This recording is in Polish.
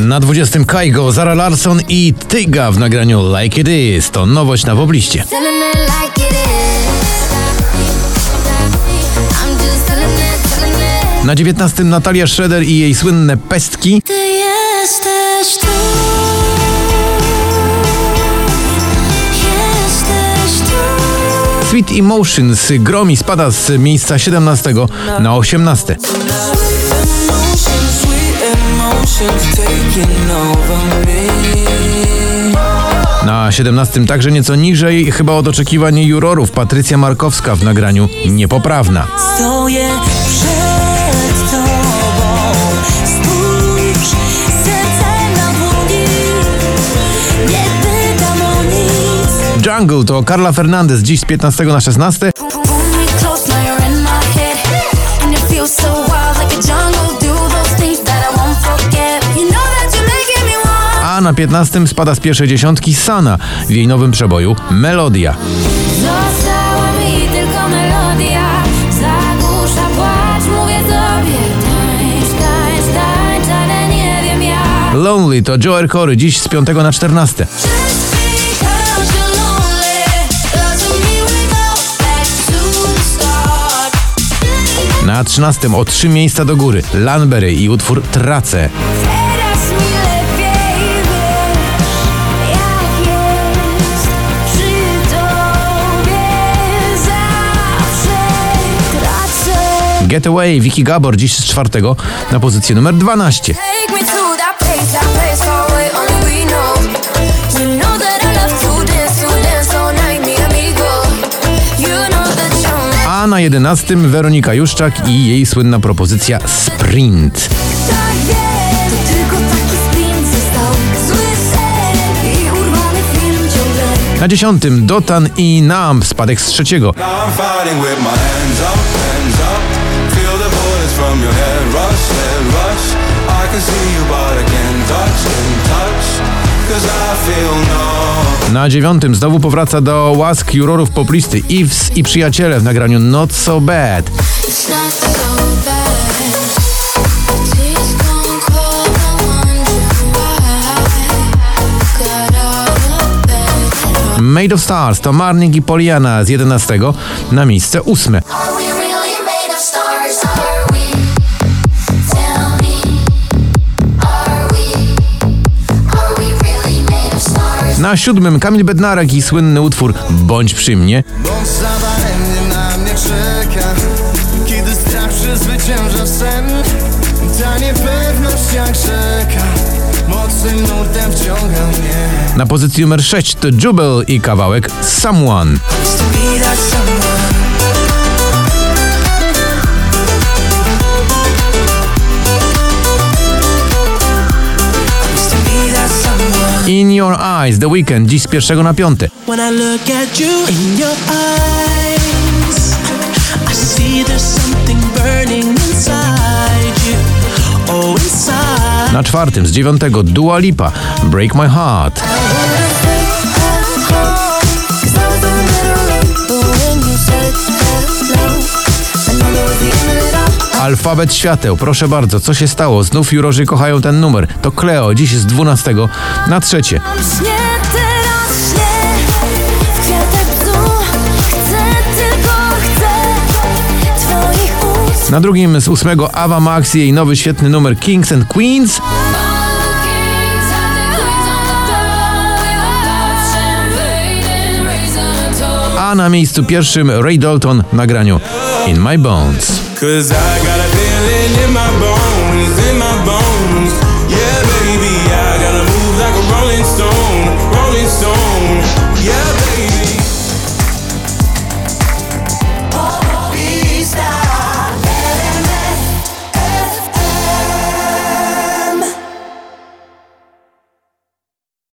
Na 20 Kaigo, Zara Larson i Tyga w nagraniu Like It Is. To nowość na it. Na 19 Natalia Schroeder i jej słynne pestki. Ty jesteś tu. Jesteś tu. Sweet Emotions gromi spada z miejsca 17 na 18. Na 17 także nieco niżej, chyba od oczekiwań jurorów, Patrycja Markowska w nagraniu Niepoprawna. Stoję przed tobą, spójrz, serce na dłoni, nie pytam o nic. Jungle to Carla Fernandez, dziś z 15 na 16. na 15 spada z pierwszej dziesiątki Sana w jej nowym przeboju Melodia. Została mi tylko melodia. Zagłusza płacz, mówię tobie. Tańcz, tańcz, tańcz, ale nie wiem jak. Lonely to Joe Cory, dziś z 5 na 14. Just because you're lonely doesn't mean we go back to the start. Na 13 o 3 miejsca do góry Lanbery i utwór Tracę. Getaway Vicky Gabor, dziś z 4 na pozycję numer 12. Take me to that place, that place far away, only we know. You know that I love to dance, to dance all night, mi amigo. You know that you're A na 11 Weronika Juszczak i jej słynna propozycja Sprint. Tak. Na 10 Dotan i Nam spadek z trzeciego your head rush, head rush. I can see you but I can't touch, can't touch. No. Na dziewiątym znowu powraca do łask jurorów poplisty Ives i Przyjaciele w nagraniu Not So Bad. Made of Stars to Marnik i Poliana z 11 na miejsce ósme. Na siódmym Kamil Bednarek i słynny utwór Bądź przy mnie. Bądź zadaremnie na mnie czeka Kiedy strach przezwycięża sen Ta niepewność jak rzeka Mocnym nurtem wciąga mnie Na pozycji numer 6 to Jubel i kawałek Someone. In Your Eyes, The Weekend, dziś z pierwszego na piąte. When I look at you in your eyes, I see there's something burning inside you. Oh, inside. Na czwartym z dziewiątego Dua Lipa, Break My Heart. Alfabet świateł, proszę bardzo, co się stało? Znów jurorzy kochają ten numer. To Cleo, dziś z 12 na trzecie. Na drugim z ósmego Ava Max i jej nowy świetny numer Kings and Queens. A na miejscu pierwszym Ray Dalton w nagraniu In My Bones. Cause I got a feeling in my bones.